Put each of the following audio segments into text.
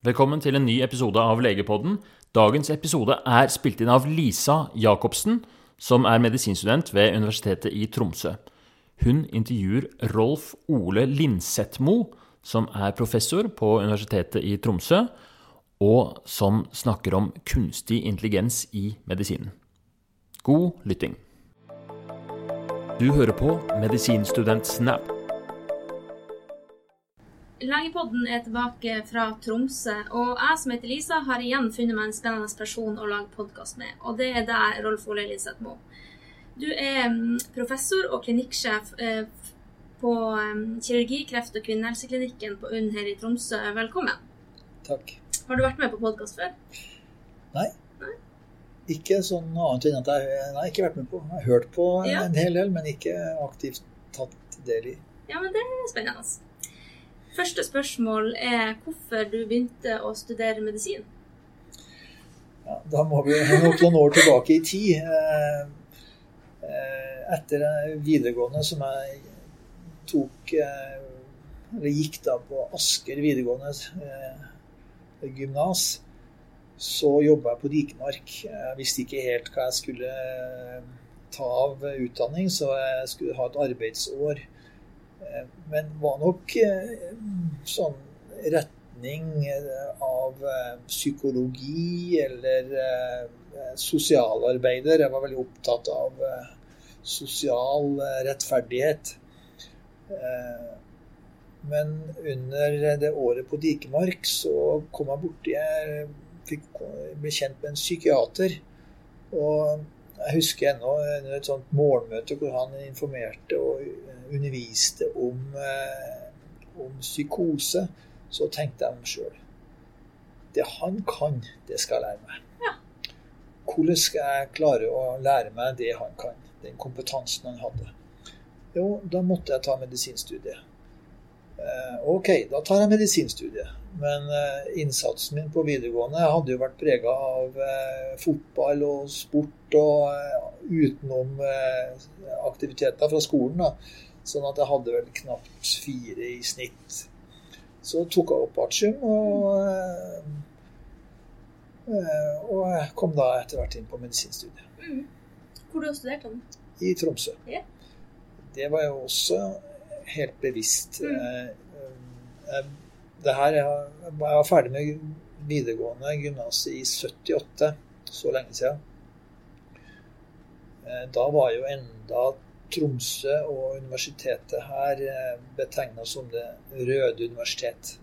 Velkommen til en ny episode av Legepodden. Dagens episode er spilt inn av Lisa Jacobsen, som er medisinstudent ved Universitetet i Tromsø. Hun intervjuer Rolf Ole Linsetmo, som er professor på Universitetet i Tromsø, og som snakker om kunstig intelligens i medisinen. God lytting. Du hører på Medisinstudent Snap. Legepodden er tilbake fra Tromsø, og jeg som heter Lisa, har igjen funnet meg en spennende person å lage podkast med, og det er deg, Rolf Ole Linseth Moe. Du er mm, professor og klinikksjef eh, på mm, kirurgi, kreft- og kvinnehelseklinikken på UNN her i Tromsø. Velkommen. Takk. Har du vært med på podkast før? Nei. Nei. Ikke sånn annet enn at jeg nei, ikke vært med på. Jeg har hørt på Ja. en hel del, men ikke aktivt tatt del i. Ja, men det er spennende. Første spørsmål er hvorfor du begynte å studere medisin. Ja, da må vi nok noen år tilbake i tid. Eh, eh, Etter videregående som jeg tok eh, Eller gikk da på Asker videregående gymnas, så jobba jeg på Dikemark. Jeg visste ikke helt hva jeg skulle ta av utdanning, så jeg skulle ha et arbeidsår. Eh, Men var nok eh, sånn retning eh, av psykologi eller sosialarbeider. Jeg var veldig opptatt av sosial rettferdighet. Men under det året på Dikemark så kom jeg borti Jeg fikk ble kjent med en psykiater. Og jeg husker ennå et sånt morgenmøte hvor han informerte og underviste om, eh, om psykose, så tenkte jeg sjøl Det han kan, det skal jeg lære meg. Ja. Hvordan skal jeg klare å lære meg det han kan? Den kompetansen han hadde. Jo, da måtte jeg ta medisinstudiet. Eh, Ok, da tar jeg medisinstudiet. Men eh, innsatsen min på videregående hadde jo vært prega av eh, fotball og sport og utenom aktiviteter fra skolen. da. Sånn at jeg hadde vel knapt fire i snitt. Så tok jeg opp artium, og, og kom da etter hvert inn på medisinstudiet Mm. Hvor du har studert den? i Tromsø. Yeah. Det var jo også helt bevisst. Mm. Eh, eh, Det her, jeg var ferdig med videregående gymnaset i 78, så lenge siden. Eh, Da var jo enda Tromsø og universitetet her betegna som det røde universitet.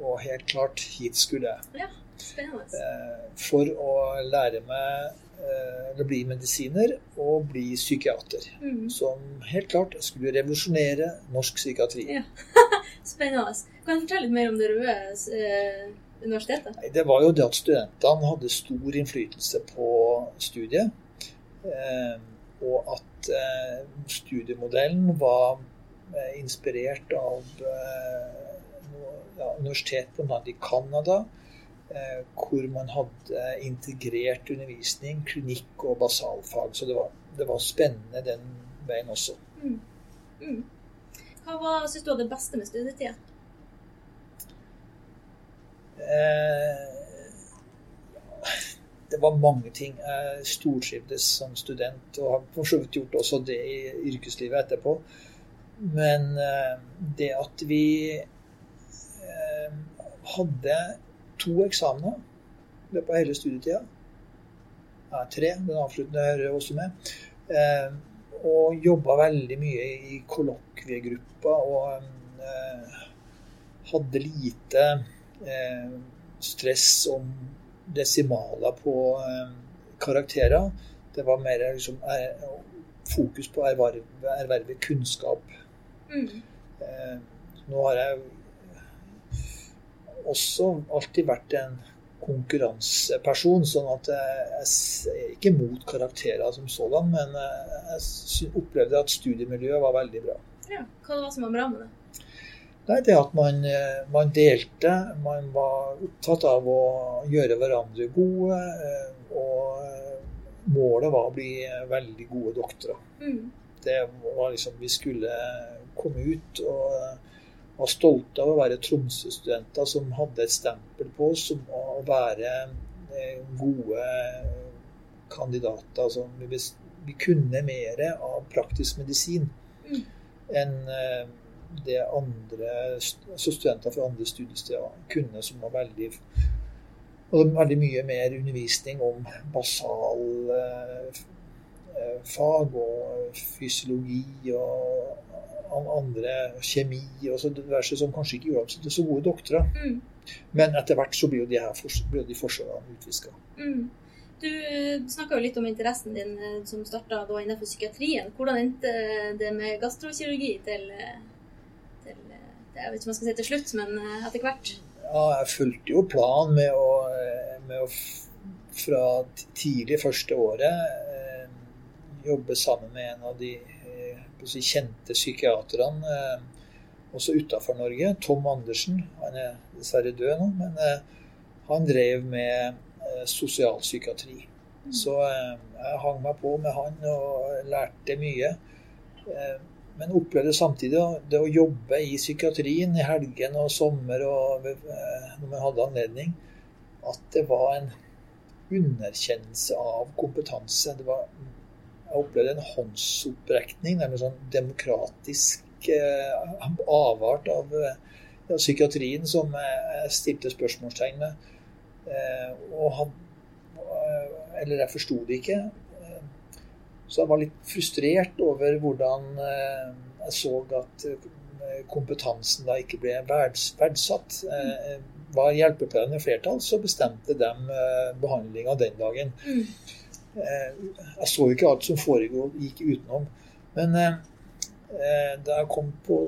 Og helt klart, hit skulle jeg. Spennende. Eh, For å lære meg å bli medisiner og bli psykiater Mm. som helt klart skulle revolusjonere norsk psykiatri. Ja. Spennende. Kan du fortelle litt mer om det røde eh, universitetet? Nei, Det var jo det at studentene hadde stor innflytelse på studiet. Eh, og at eh, studiemodellen var eh, inspirert av eh, ja, universitet bl.a. i Canada, eh, hvor man hadde integrert undervisning, klinikk og basalfag. Så det var, det var spennende den veien også. Mm. Mm. Hva var, synes du var det beste med studietida? Eh, ja, det var mange ting. Jeg stortrivdes som student, og har for så vidt gjort også det i yrkeslivet etterpå. Men eh, det at vi hadde to eksamener i løpet av hele studietida ja, Tre, den avsluttende hører også med. Eh, og jobba veldig mye i kollokviegruppa og eh, hadde lite eh, stress om desimaler på eh, karakterer. Det var mer liksom, er, fokus på å erverve, erverve kunnskap. Mm. Eh, nå har jeg også alltid vært en konkurranseperson, sånn at jeg, er ikke mot karakterer som sådan, men eh, jeg opplevde at studiemiljøet var veldig bra. Ja. Hva det som var bra med det? Nei, det at man, eh, man delte, man var opptatt av å gjøre hverandre gode, eh, og målet var å bli veldig gode doktorer. Mm. Det var liksom Vi skulle komme ut og, var stolte av å være Tromsø-studenter som hadde et stempel på oss som å være eh, gode kandidater. Altså, vi, vi kunne mer av praktisk medisin Mm. enn eh, det andre altså studenter fra andre studiesteder kunne, som var veldig og veldig mye mer undervisning om basal eh, eh, fag og fysiologi og andre kjemi og så diverse som kanskje ikke gjorde dem til så gode doktorer. Mm. Men etter hvert så blir jo de her blir de forskjellene utviska. Mm. Du snakka jo litt om interessen din eh, som starta innenfor psykiatrien. Hvordan endte det med gastrokirurgi til, eh, til eh, Jeg vet ikke om jeg skal si til slutt, men eh, etter hvert. Ja, jeg fulgte jo planen med å, eh, med å fra tidlig første året eh, jobbe sammen med en av de eh, si, kjente psykiaterne eh, også utafor Norge, Tom Andersen. Han er dessverre død nå, men eh, han drev med eh, sosialpsykiatri. Så eh, jeg hang meg på med han og lærte mye. Eh, men opplevde samtidig det å jobbe i psykiatrien i helgen og sommer og eh, når man hadde anledning, at det var en underkjennelse av kompetanse. Det var, jeg opplevde en håndsopprekning, nærmest sånn demokratisk eh, avart av eh, ja, psykiatrien som jeg, jeg stilte spørsmålstegn med. Eh, og han, eh, eller jeg forsto det ikke. Eh, Så jeg var litt frustrert over hvordan eh, jeg så at eh, kompetansen da ikke ble verds, verdsatt. Eh, Var hjelpepleierne i flertall, så bestemte de eh, behandlinga den dagen. Mm. Eh, Jeg så jo ikke alt som foregikk gikk utenom. Men eh, eh, da jeg kom på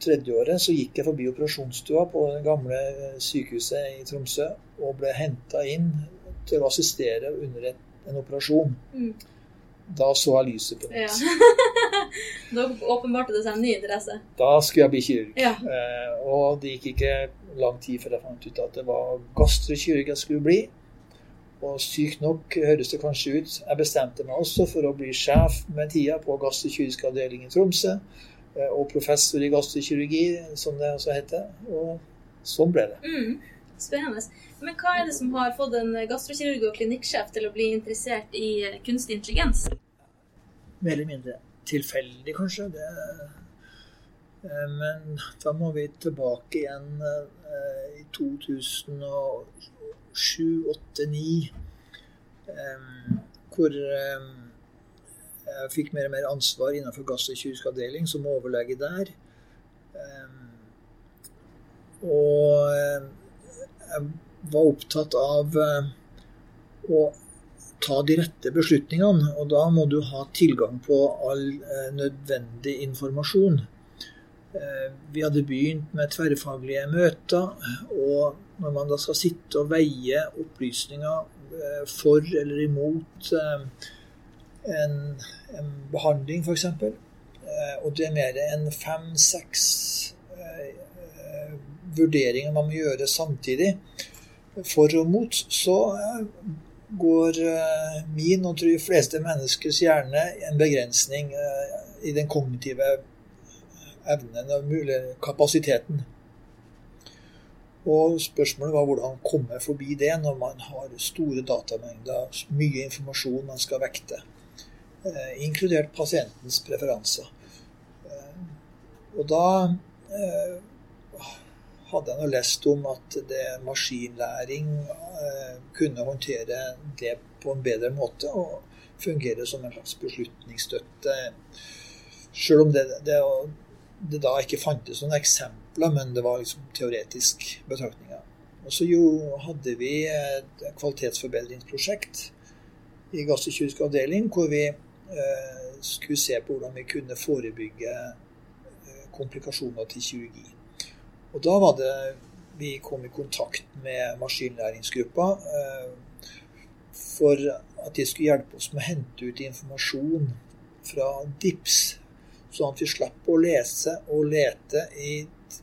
tredjeåret, så gikk jeg forbi operasjonsstua på det gamle eh, sykehuset i Tromsø og ble henta inn til å assistere under en operasjon. Mm. Da så jeg lyset på Ja. nytt. da åpenbarte det seg en ny interesse. Da skulle jeg bli kirurg. Ja. Eh, og det gikk ikke lang tid før jeg fant ut at det var gastrokirurg jeg skulle bli. Og sykt nok høres det kanskje ut. Jeg bestemte meg også for å bli sjef med tida på gastrokirurgisk avdeling i Tromsø. eh, Og professor i gastrokirurgi, som det også heter. Og sånn ble det. Mm. Spennende. Men hva er det som har fått en gastrokirurg og klinikksjef til å bli interessert i eh, kunstig intelligens? Mer eller mindre tilfeldig, kanskje. Det, eh, men da må vi tilbake igjen i i 2007, 2008, 2009. Hvor eh, jeg fikk mer og mer ansvar innenfor gastrokirurgisk avdeling som overlege der. Eh, Og jeg var opptatt av eh, å ta de rette beslutningene, og da må du ha tilgang på all eh, nødvendig informasjon. Eh, vi hadde begynt med tverrfaglige møter, og når man da skal sitte og veie opplysninger eh, for eller imot eh, en, en behandling, f.eks., eh, og det er mer enn fem-seks eh, eh, vurderinger man må gjøre samtidig, for og mot, så eh, går eh, min og tror de fleste menneskers hjerne en begrensning eh, i den kognitive evnen og mulig kapasiteten. Og spørsmålet var hvordan komme forbi det når man har store datamengder, mye informasjon man skal vekte, eh, inkludert pasientens preferanser. Eh, og da eh, hadde jeg nå lest om at det maskinlæring eh, kunne håndtere det på en bedre måte og fungere som en slags beslutningsstøtte. Selv om det, det, det da ikke fantes noen eksempler, men det var liksom teoretisk betraktninger. Og så hadde vi et kvalitetsforbedringsprosjekt i gastrokirurgisk avdeling hvor vi eh, skulle se på hvordan vi kunne forebygge eh, komplikasjoner til kirurgi. Og da var det vi kom i kontakt med maskinlæringsgruppa eh, for at de skulle hjelpe oss med å hente ut informasjon fra DIPS, sånn at vi slapp å lese og lete i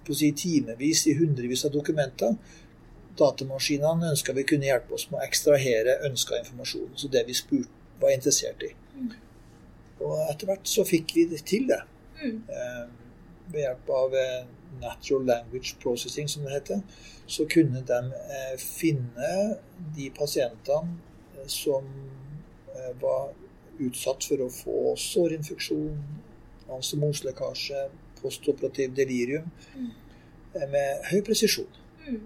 på si, timevis i hundrevis av dokumenter. Datamaskinene ønska vi kunne hjelpe oss med å ekstrahere ønska informasjon. Så det vi spurte, var interessert i. Mm. Og etter hvert så fikk vi det til det. Mm. Eh, ved hjelp av eh, natural language processing, som det heter, så kunne de eh, finne de pasientene eh, som var utsatt for å få sårinfeksjon, ansomoslekkasje, postoperativ delirium, mm. med høy presisjon. Mm.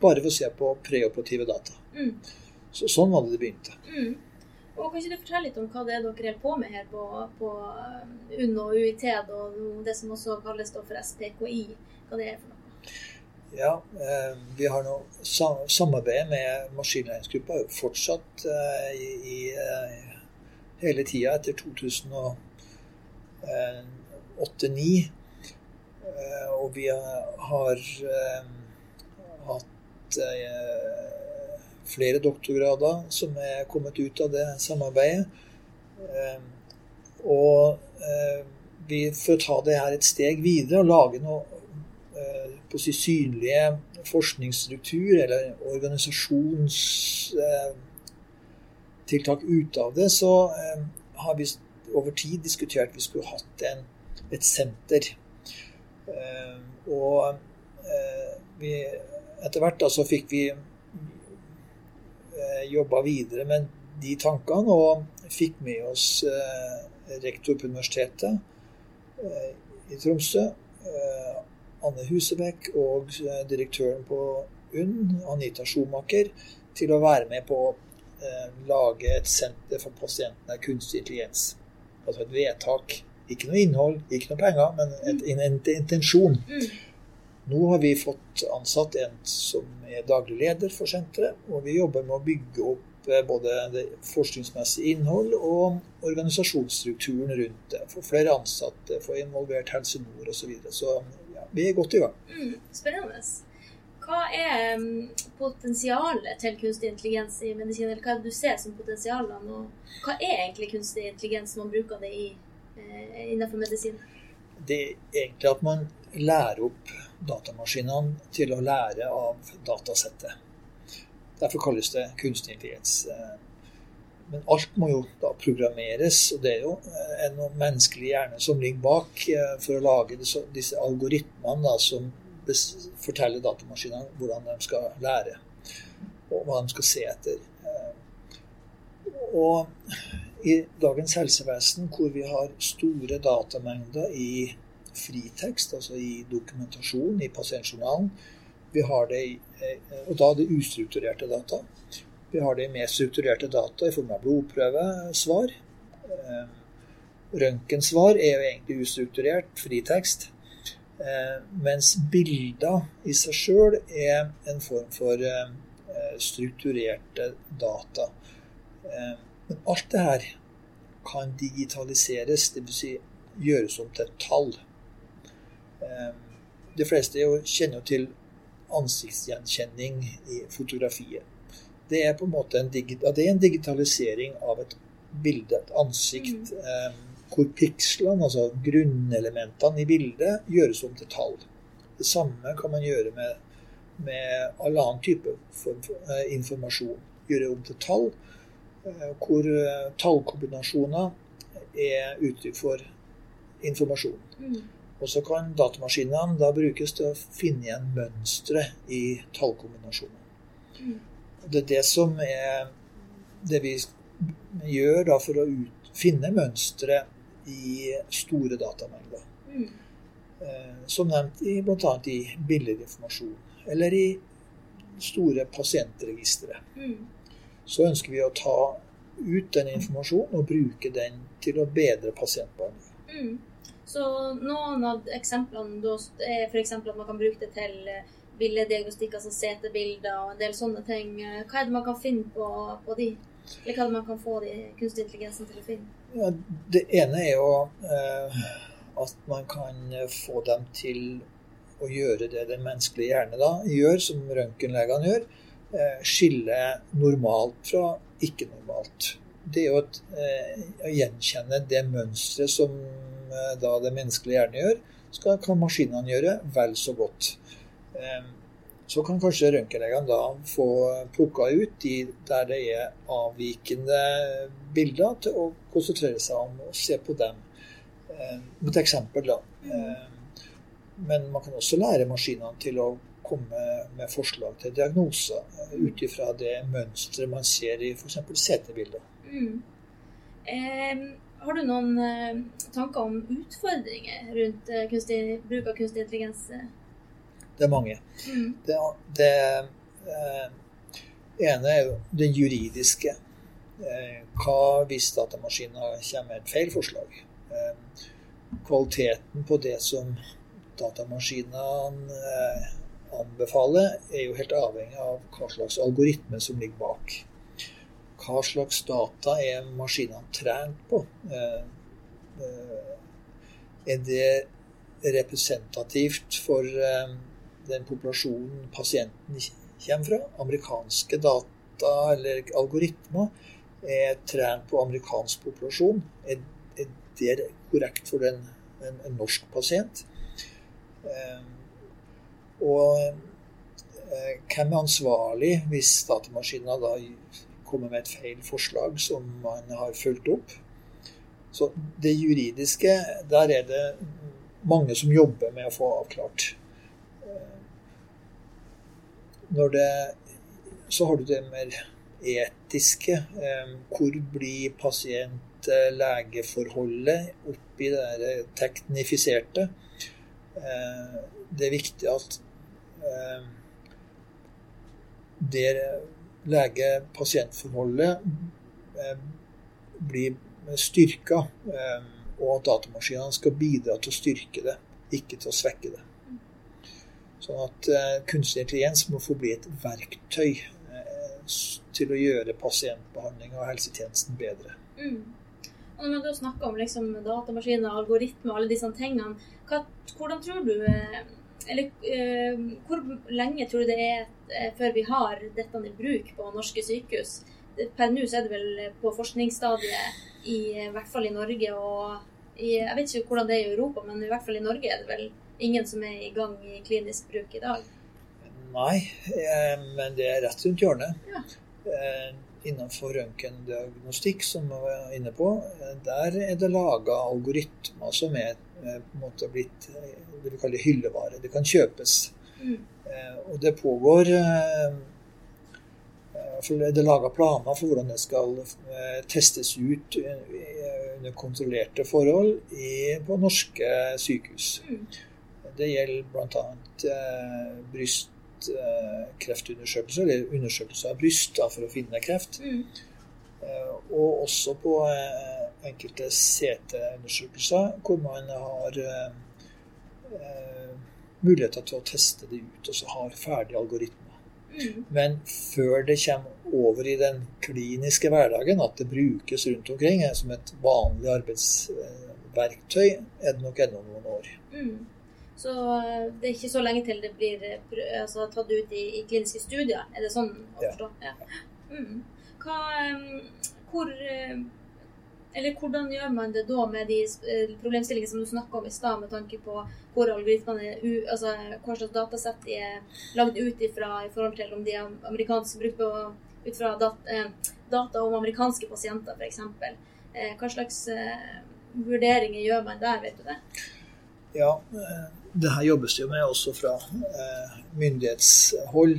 Bare ved å se på preoperative data. Mm. Så, sånn var det det begynte. Mm. Og Kan ikke du fortelle litt om hva det er dere holder på med her på, på UNN og UiT, og det som også kalles for SPKI? Hva det er for noe? Ja, eh, vi har nå samarbeidet med maskinlæringsgruppa fortsatt eh, i, i eh, hele tida etter 2008-2009. Eh, og vi har eh, hatt eh, flere doktorgrader som er kommet ut av det samarbeidet. Eh, og eh, vi, for å ta det her et steg videre og lage noe på på si synlige forskningsstruktur eller organisasjonstiltak ut av det, så har vi over tid diskutert vi skulle hatt en, et senter. Og vi, etter hvert da så fikk vi Eh, jobba videre med de tankene og fikk med oss eh, rektor på Universitetet eh, i Tromsø, Anne Husebekk, og direktøren på UNN, Anita Schumacher, til å være med på å lage et senter for pasientene kunstig intelligens. Altså et vedtak. Ikke noe innhold, ikke noe penger, men et, en, en intensjon. Mm. Nå har vi fått ansatt en som er daglig leder for senteret, og vi jobber med å bygge opp eh, både det forskningsmessige innhold og organisasjonsstrukturen rundt det. Få flere ansatte, få involvert Helse Nord osv. Så, videre. så ja, vi er godt i gang. Mm, spennende. Hva er mm, potensialet til kunstig intelligens i medisin, eller hva er det du ser som potensialene? Og hva er egentlig kunstig intelligens man bruker det i, eh, innenfor medisin? Det er egentlig at man lærer opp datamaskinene til å lære av datasettet. Derfor kalles det kunstig intelligens. Men alt må jo da programmeres, og det er jo en menneskelig hjerne som ligger bak eh, for å lage disse algoritmene da, som forteller datamaskinene hvordan de skal lære, og hva de skal se etter. Eh, og i dagens helsevesen, hvor vi har store datamengder i fritekst, altså i dokumentasjon i pasientjournalen. Vi har det i, eh, og da det ustrukturerte data. Vi har det i mer strukturerte data i form av blodprøvesvar. Eh, røntgensvar er jo egentlig ustrukturert, fritekst. Eh, mens bilder i seg sjøl er en form for strukturerte data. Men alt det her kan digitaliseres, dvs. Si gjøres om til tall. De fleste kjenner jo til ansiktsgjenkjenning i fotografiet. Det er på en måte en digitalisering av et bilde, et ansikt, mm. Hvor pikslene, altså grunnelementene i bildet, gjøres om til tall. Det samme kan man gjøre med, med all annen type for, eh, informasjon. Gjøre om til tall, eh, hvor eh, tallkombinasjoner er uttrykk for informasjon. Mm. Og så kan datamaskinene da brukes til å finne igjen mønstre i tallkombinasjoner. Mm. Det er det som er det vi gjør da for å ut, finne mønstre i store datamengder. Mm. Eh, som nevnt i, bl.a. i bildeinformasjon eller i store pasientregistre. Mm. Så ønsker vi å ta ut den informasjonen og bruke den til å bedre pasientbehandling. Mm. Så noen av eksemplene er f.eks. at man kan bruke det til eh, billeddiagnostikk, altså CT-bilder og en del sånne ting. Hva er det man kan finne på, på de? Eller hva er det man kan få de kunstig intelligensen til å finne? Ja, det ene er jo eh, at man kan få dem til å gjøre det den menneskelige hjerne da gjør, som røntgenlegene gjør. Eh, skille normalt fra ikke-normalt. Det er jo et, eh, å gjenkjenne det mønsteret som Eh, da det menneskelige hjerne gjør, skal, kan maskinene gjøre vel så godt. Så kan kanskje røntgenlegene da få plukka ut de der det er avvikende bilder, til å konsentrere seg om å se på dem. Et eksempel, da. men man kan også lære maskinene til å komme med forslag til diagnoser ut ifra det mønsteret man ser i f.eks. CT-bilder. Mm. Eh, har du noen eh, tanker om utfordringer rundt eh, kunstig, bruk av kunstig intelligens? Det er mange. Mm. Det, det eh, ene er jo det juridiske. Eh, hva hvis datamaskinen kommer med et feil forslag? Eh, kvaliteten på det som datamaskinene eh, anbefaler, er jo helt avhengig av hva slags algoritme som ligger bak. Hva slags data er maskinene trent på? Er det representativt for den populasjonen pasienten kommer fra? Amerikanske data eller algoritmer er trent på amerikansk populasjon. Er, det korrekt for en, en, en norsk pasient? Eh, og eh, hvem er ansvarlig hvis datamaskinen da kommer med et feil forslag som man har fulgt opp? Så det juridiske, der er det mange som jobber med å få avklart. Eh, når det, så har du det mer etiske. Hvor blir pasient-legeforholdet oppi det teknifiserte? Det er viktig at det lege-pasient-forholdet blir styrka, og at datamaskinene skal bidra til å styrke det, ikke til å svekke det. Sånn at kunstig intelligens må få bli et verktøy til å gjøre pasientbehandling og helsetjenesten bedre. Mm. Og når du snakker om liksom, datamaskiner, algoritmer og alle disse tingene, hva, hvordan tror du eh, Eller uh, hvor lenge tror du det er før vi har dette i bruk på norske sykehus? Per nå er det vel på forskningsstadiet, i, i hvert fall i Norge. og i, Jeg vet ikke hvordan det er i Europa, men i hvert fall i Norge er det vel ingen som er i gang i klinisk bruk i dag? Nei, men det er rett rundt hjørnet. Ja. Eh, innenfor røntgendiagnostikk, som vi var inne på, eh, der er det laga algoritmer som er eh, måte blitt det vi kaller hyllevare. Det kan kjøpes. Mm. Og det pågår Det er laga planer for hvordan det skal testes ut under kontrollerte forhold på norske sykehus. Mm. Det gjelder bl.a. bryst kreftundersøkelser, eller undersøkelser av bryst da, for å finne kreft. Mm. Og også på enkelte CT-undersøkelser hvor man har muligheter til å teste det ut, og så har ferdige algoritmer. Mm. Men før det kommer over i den kliniske hverdagen, at det brukes rundt omkring som et vanlig arbeidsverktøy, er det nok ennå noen år. Mm. Så det er ikke så lenge til det blir altså, tatt ut i, i, kliniske studier? Er det sånn å forstå? Ja. ja. Mm. Hva, hvor, eller hvordan gjør man det da med de problemstillingene som du snakka om i stad, med tanke på hvor algoritmene altså hva slags datasett de er lagd ut ifra i forhold til om de er amerikanske brukt på, ut fra data, data om amerikanske pasienter, f.eks. Hva slags vurderinger gjør man der, vet du det? Ja, det her jobbes det med også fra eh, myndighetshold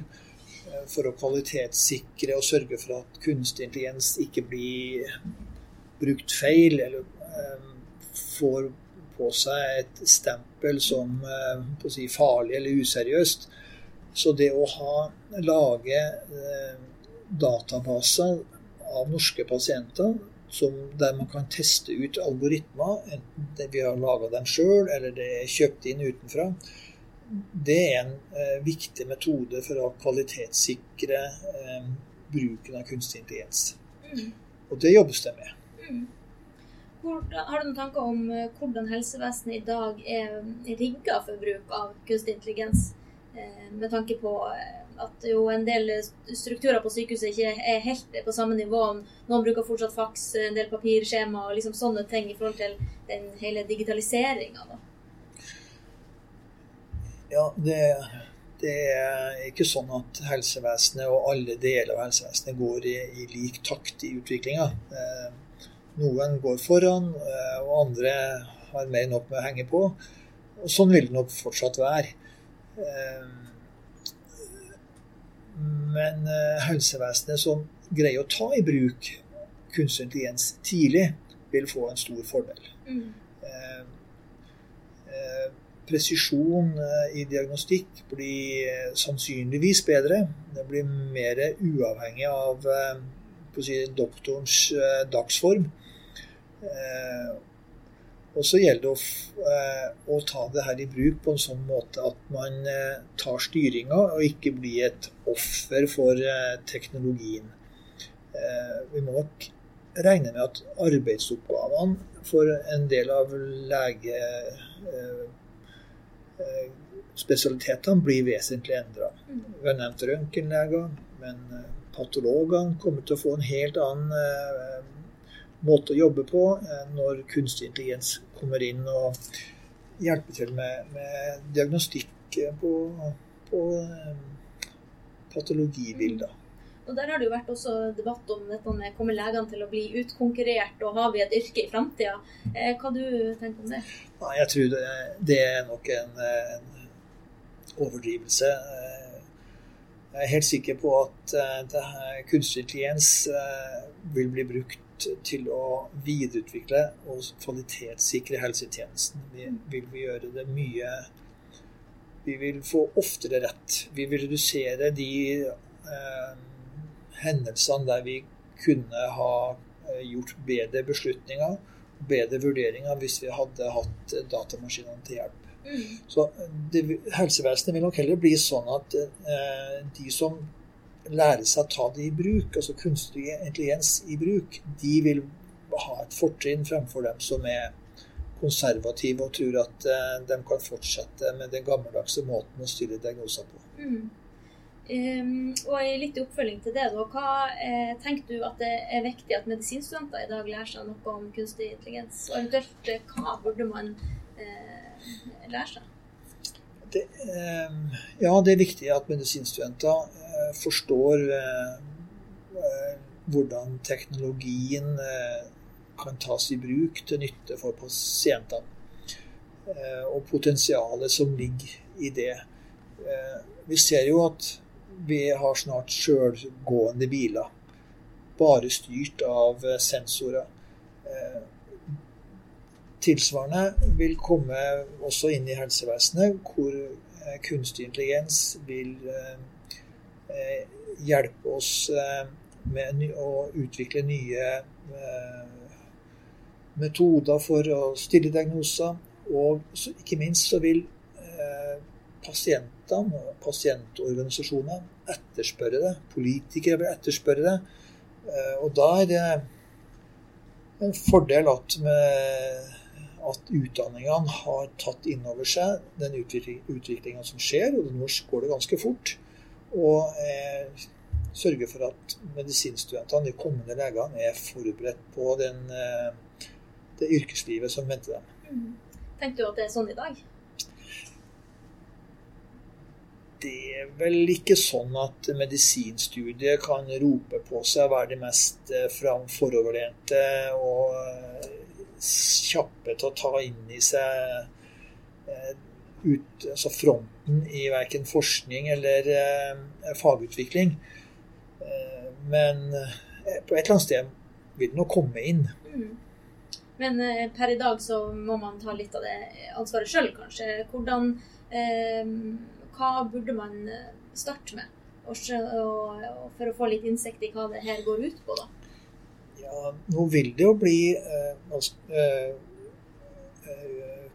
for å kvalitetssikre og sørge for at kunstig intelligens ikke blir brukt feil, eller eh, får på seg et stempel som eh, si, farlig eller useriøst. Så det å ha, lage databaser av norske pasienter der man kan teste ut algoritmer, enten det vi har laga dem sjøl eller det er kjøpt inn utenfra. Det er en eh, viktig metode for å kvalitetssikre eh, bruken av kunstig intelligens. Mm. Og det jobbes det med. Mm. Hvor, har du noen tanker om uh, hvordan helsevesenet i dag er rigga for bruk av kunstig intelligens? Eh, med tanke på uh, at jo en del strukturer på sykehuset ikke er helt på samme nivå. Noen bruker fortsatt faks, en del papirskjema og liksom sånne ting i forhold til den hele digitaliseringa. Ja, det, det, er ikke sånn at helsevesenet og alle deler av helsevesenet går i, i lik takt i utviklinga. Eh, noen går foran, og andre har mer enn nok med å henge på. og sånn vil det nok fortsatt være. Men helsevesenet som greier å ta i bruk kunstig intelligens tidlig, vil få en stor fordel. Mm. Presisjon i diagnostikk blir sannsynligvis bedre. Det blir mer uavhengig av si, doktorens dagsform. Og så gjelder det å, å, ta det her i bruk på en sånn måte at man tar styringa og ikke blir et offer for teknologien. Vi må nok regne med at arbeidsoppgavene for en del av legespesialitetene eh, eh, blir vesentlig endra. Mm. Vi har nevnt røntgenleger, men eh, patologene kommer til å få en helt annen måte å jobbe på når kunstig intelligens kommer inn og hjelper til med, med diagnostikk på, på patologibilder. Og Der har det jo vært også debatt om dette med kommer legene til å bli utkonkurrert, og har vi et yrke i framtida? Eh, hva du tenker om det? Nei, Jeg tror det, det er nok en, en, overdrivelse. Jeg er helt sikker på at uh, kunstig intelligens uh, vil bli brukt til å videreutvikle og kvalitetssikre helsetjenesten. Vi vil vi gjøre det mye Vi vil få oftere rett. Vi vil redusere de eh, hendelsene der vi kunne ha eh, gjort bedre beslutninger, bedre vurderinger, hvis vi hadde hatt datamaskinene til hjelp. Mm. Så det, Helsevesenet vil nok heller bli sånn at eh, de som lærer seg å ta det i bruk, altså kunstig intelligens i bruk, de vil ha et fortrinn fremfor dem som er konservative og tror at eh, de kan fortsette med den gammeldagse måten å stille diagnoser på. Mm. Um, og litt i oppfølging til det, da, hva eh, tenker du at det er viktig at medisinstudenter i dag lærer seg noe om kunstig intelligens? Og eventuelt eh, hva burde man eh, lære seg? Det, um, ja, det er viktig at medisinstudenter forstår eh, hvordan teknologien kan tas i bruk til nytte for pasientene. og potensialet som ligger i det. vi ser jo at vi har snart sjølgående biler. Bare styrt av eh, sensorer. Eh, tilsvarende vil komme også inn i helsevesenet, hvor eh, kunstig intelligens vil hjelpe oss med å utvikle nye metoder for å stille diagnoser. Og ikke minst så vil pasientene og pasientorganisasjoner etterspørre det. Politikere vil etterspørre det. Eh, og da er det en fordel at, at utdanningene har tatt inn over seg den utviklinga som skjer, og nå går det ganske fort. Og eh, sørge for at medisinstudentene, de kommende legene, er forberedt på den, eh, det yrkeslivet som venter dem. Mm. Tenker du at det er sånn i dag? det er vel ikke sånn at medisinstudiet kan rope på seg å være de mest eh, foroverlente og eh, kjappe til å ta inn i seg eh, ut, altså fronten i verken forskning eller fagutvikling. Men på et eller annet sted vil det nok komme inn. Mm. Men per i dag så må man ta litt av det ansvaret sjøl, kanskje. Hvordan eh, hva burde man eh, starte med? for å få litt innsikt i hva det her går ut på, da? Ja, nå vil det jo bli eh, altså, eh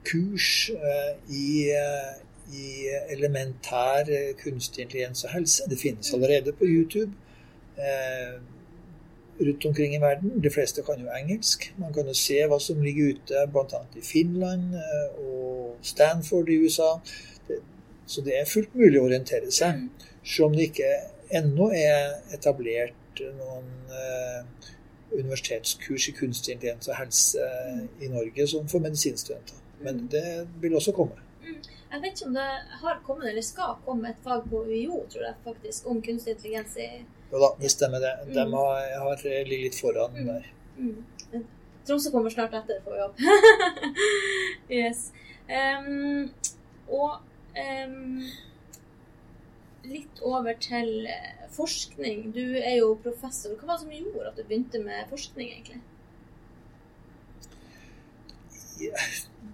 kurs eh, i, eh, i, elementær kunstig intelligens og helse. Det finnes allerede på YouTube rundt omkring i verden. De fleste kan jo engelsk. Man kan jo se hva som ligger ute bl.a. i Finland og Stanford i USA. Så det er fullt mulig å orientere seg, mm. selv om det ikke ennå er etablert noen eh, universitetskurs i kunstig intelligens og helse mm. i Norge som for medisinstudenter. Men mm. det vil også komme. Jeg vet ikke om det har kommet eller skal komme et fag på UiO tror jeg faktisk, om kunstig intelligens i Jo da, det stemmer det. De har, har ligget litt foran der. Tromsø kommer snart etter på jobb. yes. Um, og um, litt over til eh, forskning. Du er jo professor. Hva var det som gjorde at du begynte med forskning, egentlig?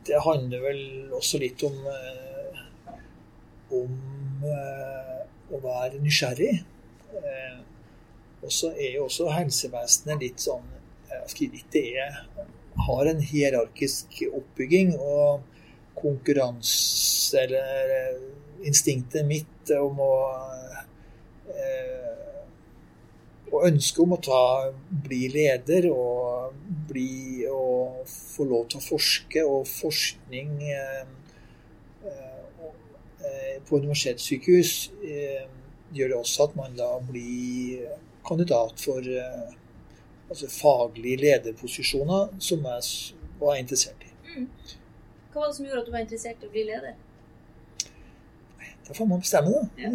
Det handler vel også litt om, eh, om eh, å være nysgjerrig. Og så er jo også helsevesenet litt sånn litt, Det har en hierarkisk oppbygging. og konkurranse eller instinktet mitt om å eh, Og ønsket om å ta, bli leder og, bli, og få lov til å forske. Og forskning eh, eh, på universitetssykehus gjør det også at man da blir kandidat for altså faglige lederposisjoner, som jeg var interessert i. Mm. Hva var det som gjorde at du var interessert i å bli leder? Da får man bestemme, da. Ja.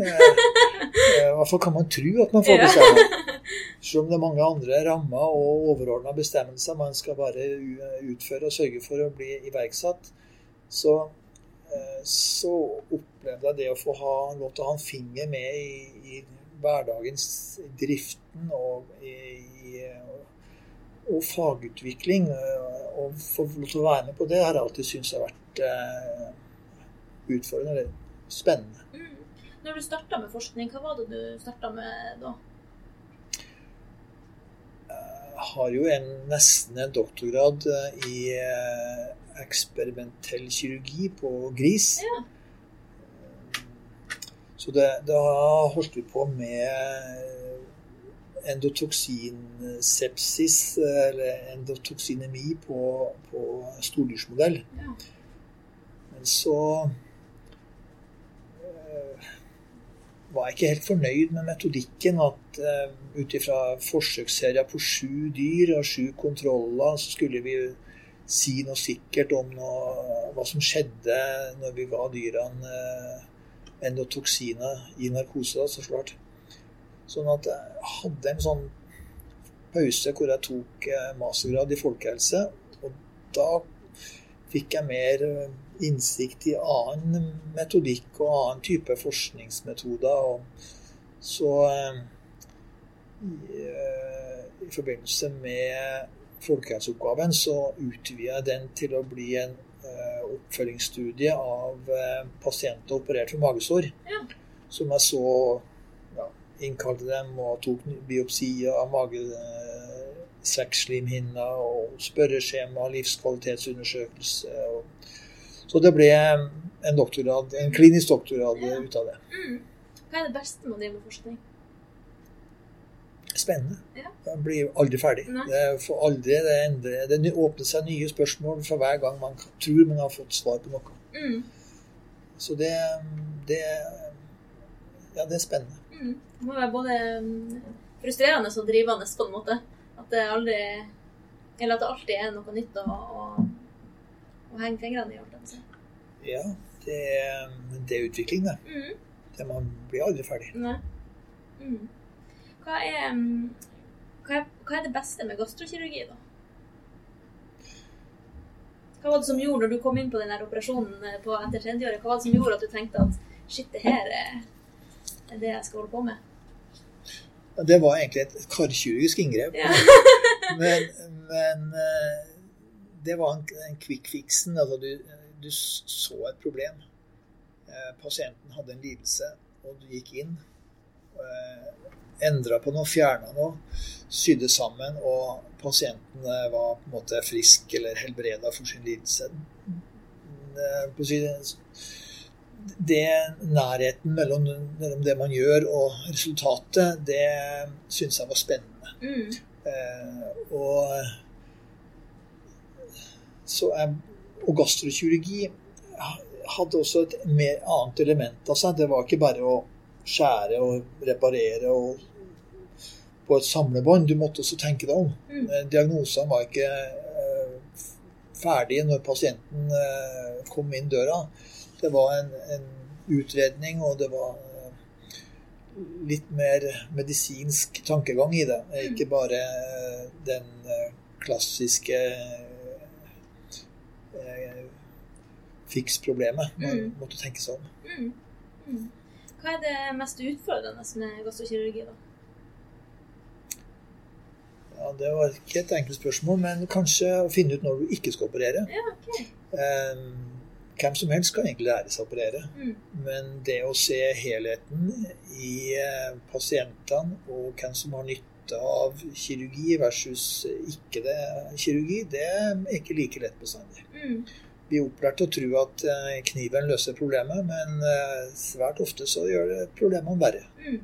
Eh, I hvert fall kan man tro at man får bestemme. Selv om det er mange andre rammer og overordna bestemmelser man skal bare utføre og sørge for å bli iverksatt, så, eh, så opplevde jeg det å få ha, lov til å ha en finger med i, i hverdagens driften og i, og fagutvikling. Å og få lov til å være med på det har jeg alltid syntes har vært eh, utfordrende eller spennende. Mm. Når du starta med forskning, hva var det du starta med da? Har jo en, nesten en doktorgrad eh, i eksperimentell kirurgi på gris. Ja. Så det, da holdt vi på med endotoksinsepsis, eller endotoksinemi, på, på stordyrsmodell. Ja. Men så uh, var jeg ikke helt fornøyd med metodikken. At uh, ut ifra forsøksserier på sju dyr og sju kontroller, så skulle vi si noe sikkert om noe, hva som skjedde når vi ga dyrene uh, endotoksiner i narkose. Da, så klart. Sånn at jeg hadde en sånn pause hvor jeg tok eh, mastergrad i folkehelse. Og da fikk jeg mer eh, innsikt i annen metodikk og annen type forskningsmetoder. Og så eh, i, i forbindelse med folkehelseoppgaven så utvida jeg den til å bli en oppfølgingsstudie av pasienter operert for magesår. Ja. Som jeg så innkalte dem og tok biopsier av magesekkslimhinna og spørreskjema, livskvalitetsundersøkelse. Så det ble en doktorgrad, en klinisk doktorgrad ja. ut av det. Mm. Hva er det beste med å drive med forskning? Spennende. Ja. Man blir aldri ferdig. Det, aldri, det, endrer, det, åpner seg nye spørsmål for hver gang man tror man har fått svar på noe. Mm. Så det, det, ja, det er spennende. Mm. Det må være både mm, frustrerende og drivende på en måte. At det aldri Eller at det alltid er noe nytt å, å, å henge fingrene i. Altså. Ja, det, det, er utvikling, det. Mm. det. Man blir aldri ferdig. Mm. Hva, er, mm, hva, er, hva er det beste med gastrokirurgi, da? Hva var det som gjorde, når du kom inn på den operasjonen eh, på etter tredjeåret, hva var det som gjorde at du tenkte at shit, det her er er det jeg skal holde på med. Det var egentlig et karkirurgisk inngrep. Ja. men, men, eh, det var en, quick fixen. Altså du, du, så et problem. Eh, pasienten hadde en lidelse, og du gikk inn. Eh, Endra på noe, fjerna noe, sydde sammen, og pasienten var på en måte frisk eller helbreda for sin lidelse. På det nærheten mellom, mellom, det man gjør og resultatet, det syns jeg var spennende. Mm. Eh, og, jeg, og gastrokirurgi hadde også et mer annet element av seg. Det var ikke bare å skjære og reparere og på et samlebånd. Du måtte også tenke deg om. Mm. Eh, diagnosene var ikke eh, ferdige når pasienten eh, kom inn døra. Det var en, en utredning, og det var eh, litt mer medisinsk tankegang i det. Mm. Ikke bare eh, den eh, klassiske eh, fiks-problemet. Man Mm. måtte tenke om. Mm. Mm. Hva er det mest utfordrende med gastrokirurgi, da? Ja, Det var ikke et enkelt spørsmål, men kanskje å finne ut når du ikke skal operere. Ja, ok. Eh, hvem som helst kan egentlig lære seg å operere. Mm. Men det å se helheten i eh, pasientene og hvem som har nytte av kirurgi versus ikke det kirurgi, det er ikke like lett bestandig. Mm. Vi er opplært til å tro at eh, kniven løser problemet, men eh, svært ofte så gjør det problemene verre. Mm.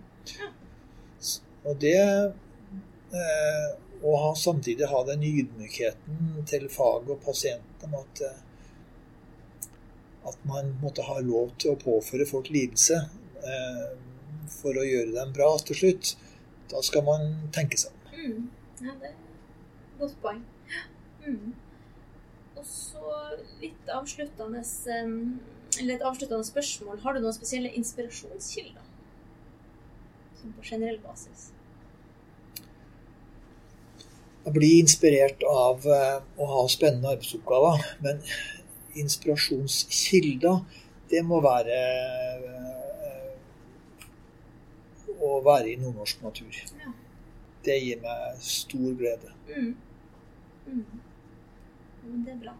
Og det eh, å ha, samtidig ha den ydmykheten til faget og pasienten om at at man måtte ha lov til å påføre folk lidelse eh, for å gjøre dem bra til slutt. Da skal man tenke seg om. Mm. Ja, det er et godt poeng. Mm. Og så litt avsluttende Eller et avsluttende spørsmål. Har du noen spesielle inspirasjonskilder? Sånn på generell basis. Jeg blir inspirert av eh, å ha spennende arbeidsoppgaver, men inspirasjonskilder, det må være eh, å være i nordnorsk natur. Ja. Det gir meg stor glede. Mm. Mm. Det er bra.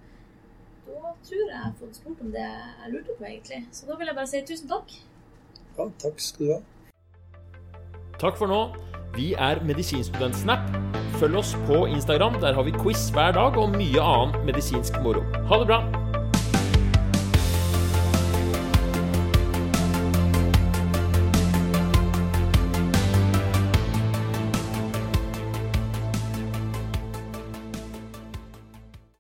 Da tror jeg jeg har fått spurt om det jeg lurte på, egentlig. Så da vil jeg bare si tusen takk. Ja, takk skal du ha. Takk for nå. Vi er Medisinstudentsnap. Følg oss på Instagram. Der har vi quiz hver dag og mye annen medisinsk moro. Ha det bra!